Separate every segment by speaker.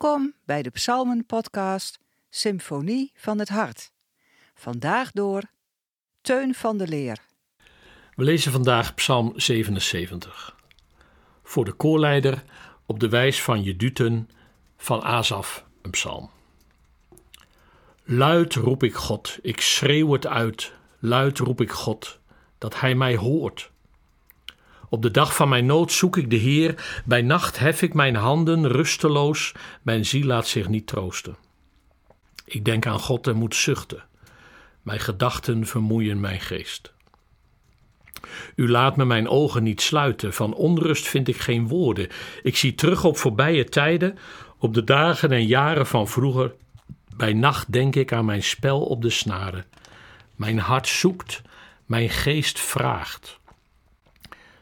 Speaker 1: Welkom bij de Psalmen-podcast Symfonie van het Hart. Vandaag door Teun van de Leer.
Speaker 2: We lezen vandaag Psalm 77. Voor de koorleider op de wijs van Jeduten van Asaf een psalm. Luid roep ik God, ik schreeuw het uit, luid roep ik God, dat Hij mij hoort. Op de dag van mijn nood zoek ik de Heer, bij nacht hef ik mijn handen rusteloos, mijn ziel laat zich niet troosten. Ik denk aan God en moet zuchten. Mijn gedachten vermoeien mijn geest. U laat me mijn ogen niet sluiten, van onrust vind ik geen woorden. Ik zie terug op voorbije tijden, op de dagen en jaren van vroeger. Bij nacht denk ik aan mijn spel op de snaren. Mijn hart zoekt, mijn geest vraagt.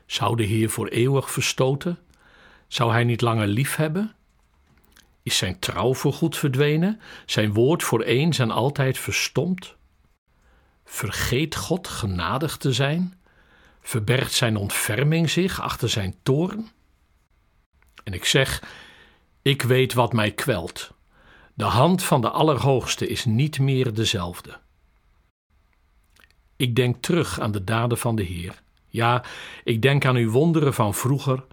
Speaker 2: Zou de Heer voor eeuwig verstoten? Zou hij niet langer lief hebben? Is zijn trouw voorgoed verdwenen, zijn woord voor eens en altijd verstomd? Vergeet God genadig te zijn? Verbergt zijn ontferming zich achter zijn toorn? En ik zeg: Ik weet wat mij kwelt. De hand van de Allerhoogste is niet meer dezelfde. Ik denk terug aan de daden van de Heer. Ja, ik denk aan uw wonderen van vroeger.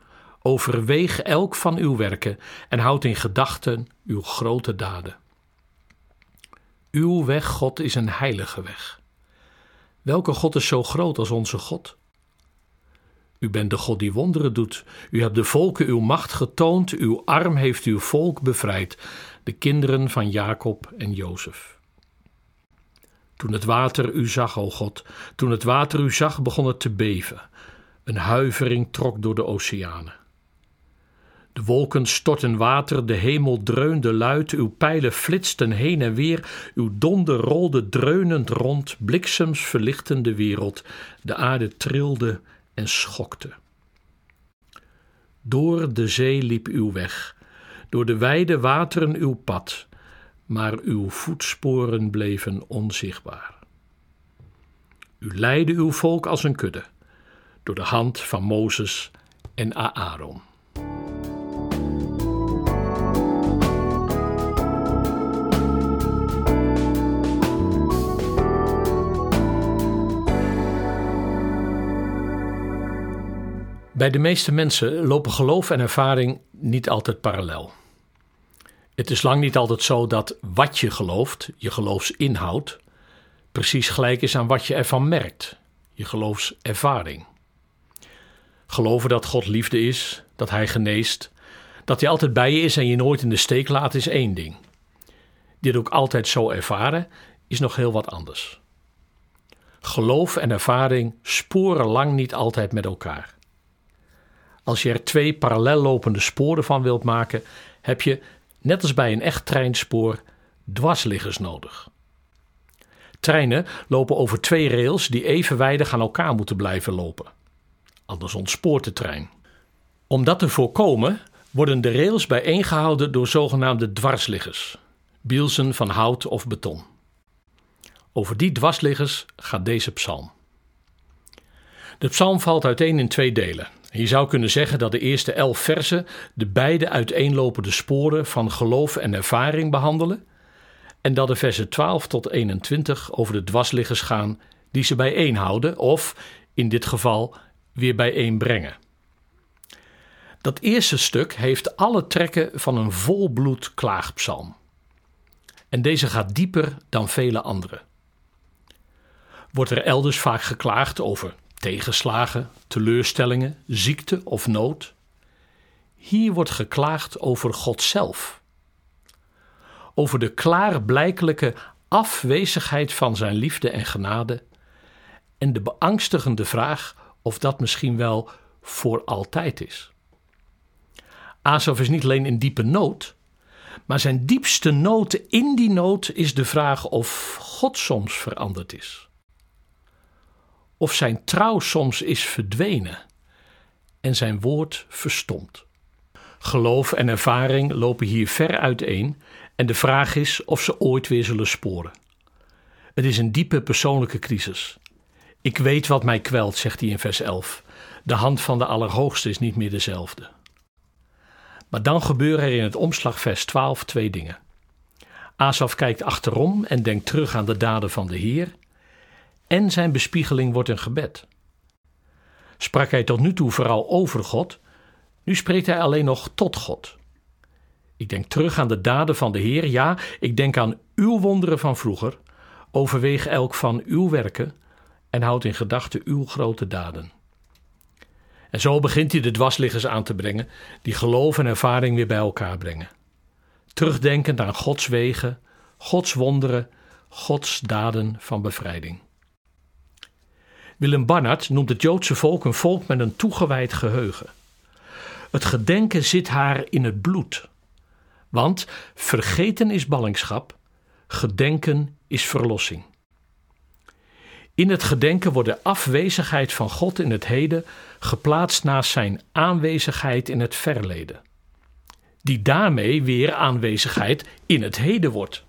Speaker 2: Overweeg elk van uw werken en houd in gedachten uw grote daden. Uw weg, God, is een heilige weg. Welke God is zo groot als onze God? U bent de God die wonderen doet. U hebt de volken uw macht getoond. Uw arm heeft uw volk bevrijd, de kinderen van Jacob en Jozef. Toen het water u zag, o God, toen het water u zag, begon het te beven. Een huivering trok door de oceanen. De wolken stortten water, de hemel dreunde luid, uw pijlen flitsten heen en weer, uw donder rolde dreunend rond, bliksems verlichten de wereld, de aarde trilde en schokte. Door de zee liep uw weg, door de wijde wateren uw pad, maar uw voetsporen bleven onzichtbaar. U leidde uw volk als een kudde, door de hand van Mozes en Aaron. Bij de meeste mensen lopen geloof en ervaring niet altijd parallel. Het is lang niet altijd zo dat wat je gelooft, je geloofsinhoud, precies gelijk is aan wat je ervan merkt, je geloofservaring. Geloven dat God liefde is, dat Hij geneest, dat Hij altijd bij je is en je nooit in de steek laat, is één ding. Dit ook altijd zo ervaren, is nog heel wat anders. Geloof en ervaring sporen lang niet altijd met elkaar. Als je er twee parallel lopende sporen van wilt maken, heb je, net als bij een echt treinspoor, dwarsliggers nodig. Treinen lopen over twee rails die evenwijdig aan elkaar moeten blijven lopen. Anders ontspoort de trein. Om dat te voorkomen worden de rails bijeengehouden door zogenaamde dwarsliggers, bielsen van hout of beton. Over die dwarsliggers gaat deze psalm. De psalm valt uiteen in twee delen. Je zou kunnen zeggen dat de eerste elf versen de beide uiteenlopende sporen van geloof en ervaring behandelen, en dat de versen 12 tot 21 over de dwarsliggers gaan die ze bijeenhouden of, in dit geval, weer bijeenbrengen. Dat eerste stuk heeft alle trekken van een volbloed klaagpsalm. En deze gaat dieper dan vele andere. Wordt er elders vaak geklaagd over tegenslagen, teleurstellingen, ziekte of nood. Hier wordt geklaagd over God zelf. Over de klaarblijkelijke afwezigheid van zijn liefde en genade en de beangstigende vraag of dat misschien wel voor altijd is. Asaf is niet alleen in diepe nood, maar zijn diepste nood in die nood is de vraag of God soms veranderd is of zijn trouw soms is verdwenen en zijn woord verstomd. Geloof en ervaring lopen hier ver uiteen en de vraag is of ze ooit weer zullen sporen. Het is een diepe persoonlijke crisis. Ik weet wat mij kwelt, zegt hij in vers 11. De hand van de Allerhoogste is niet meer dezelfde. Maar dan gebeuren er in het omslagvers 12 twee dingen. Asaf kijkt achterom en denkt terug aan de daden van de Heer. En zijn bespiegeling wordt een gebed. Sprak hij tot nu toe vooral over God, nu spreekt hij alleen nog tot God. Ik denk terug aan de daden van de Heer, ja, ik denk aan uw wonderen van vroeger, overweeg elk van uw werken en houd in gedachten uw grote daden. En zo begint hij de dwarsliggers aan te brengen, die geloof en ervaring weer bij elkaar brengen. Terugdenkend aan Gods wegen, Gods wonderen, Gods daden van bevrijding. Willem Barnard noemt het Joodse volk een volk met een toegewijd geheugen. Het gedenken zit haar in het bloed. Want vergeten is ballingschap, gedenken is verlossing. In het gedenken wordt de afwezigheid van God in het heden geplaatst naast zijn aanwezigheid in het verleden, die daarmee weer aanwezigheid in het heden wordt.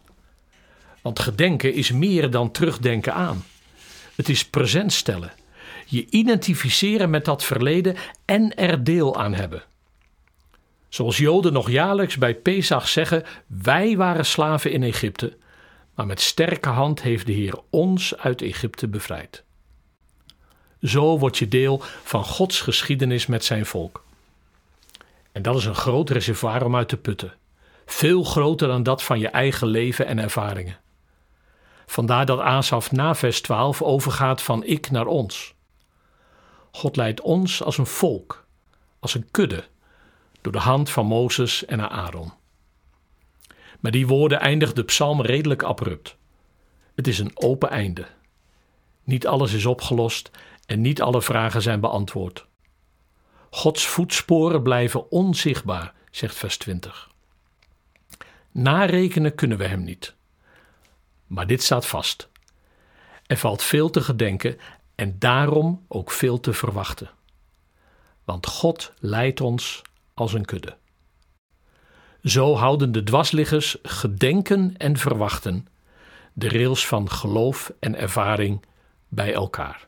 Speaker 2: Want gedenken is meer dan terugdenken aan. Het is present stellen, je identificeren met dat verleden en er deel aan hebben. Zoals Joden nog jaarlijks bij Pesach zeggen: Wij waren slaven in Egypte, maar met sterke hand heeft de Heer ons uit Egypte bevrijd. Zo word je deel van Gods geschiedenis met zijn volk. En dat is een groot reservoir om uit te putten. Veel groter dan dat van je eigen leven en ervaringen. Vandaar dat Asaf na vers 12 overgaat van ik naar ons. God leidt ons als een volk, als een kudde, door de hand van Mozes en Aaron. Maar die woorden eindigt de psalm redelijk abrupt. Het is een open einde. Niet alles is opgelost en niet alle vragen zijn beantwoord. Gods voetsporen blijven onzichtbaar, zegt vers 20. Narekenen kunnen we hem niet. Maar dit staat vast. Er valt veel te gedenken en daarom ook veel te verwachten. Want God leidt ons als een kudde. Zo houden de dwarsliggers gedenken en verwachten, de rails van geloof en ervaring bij elkaar.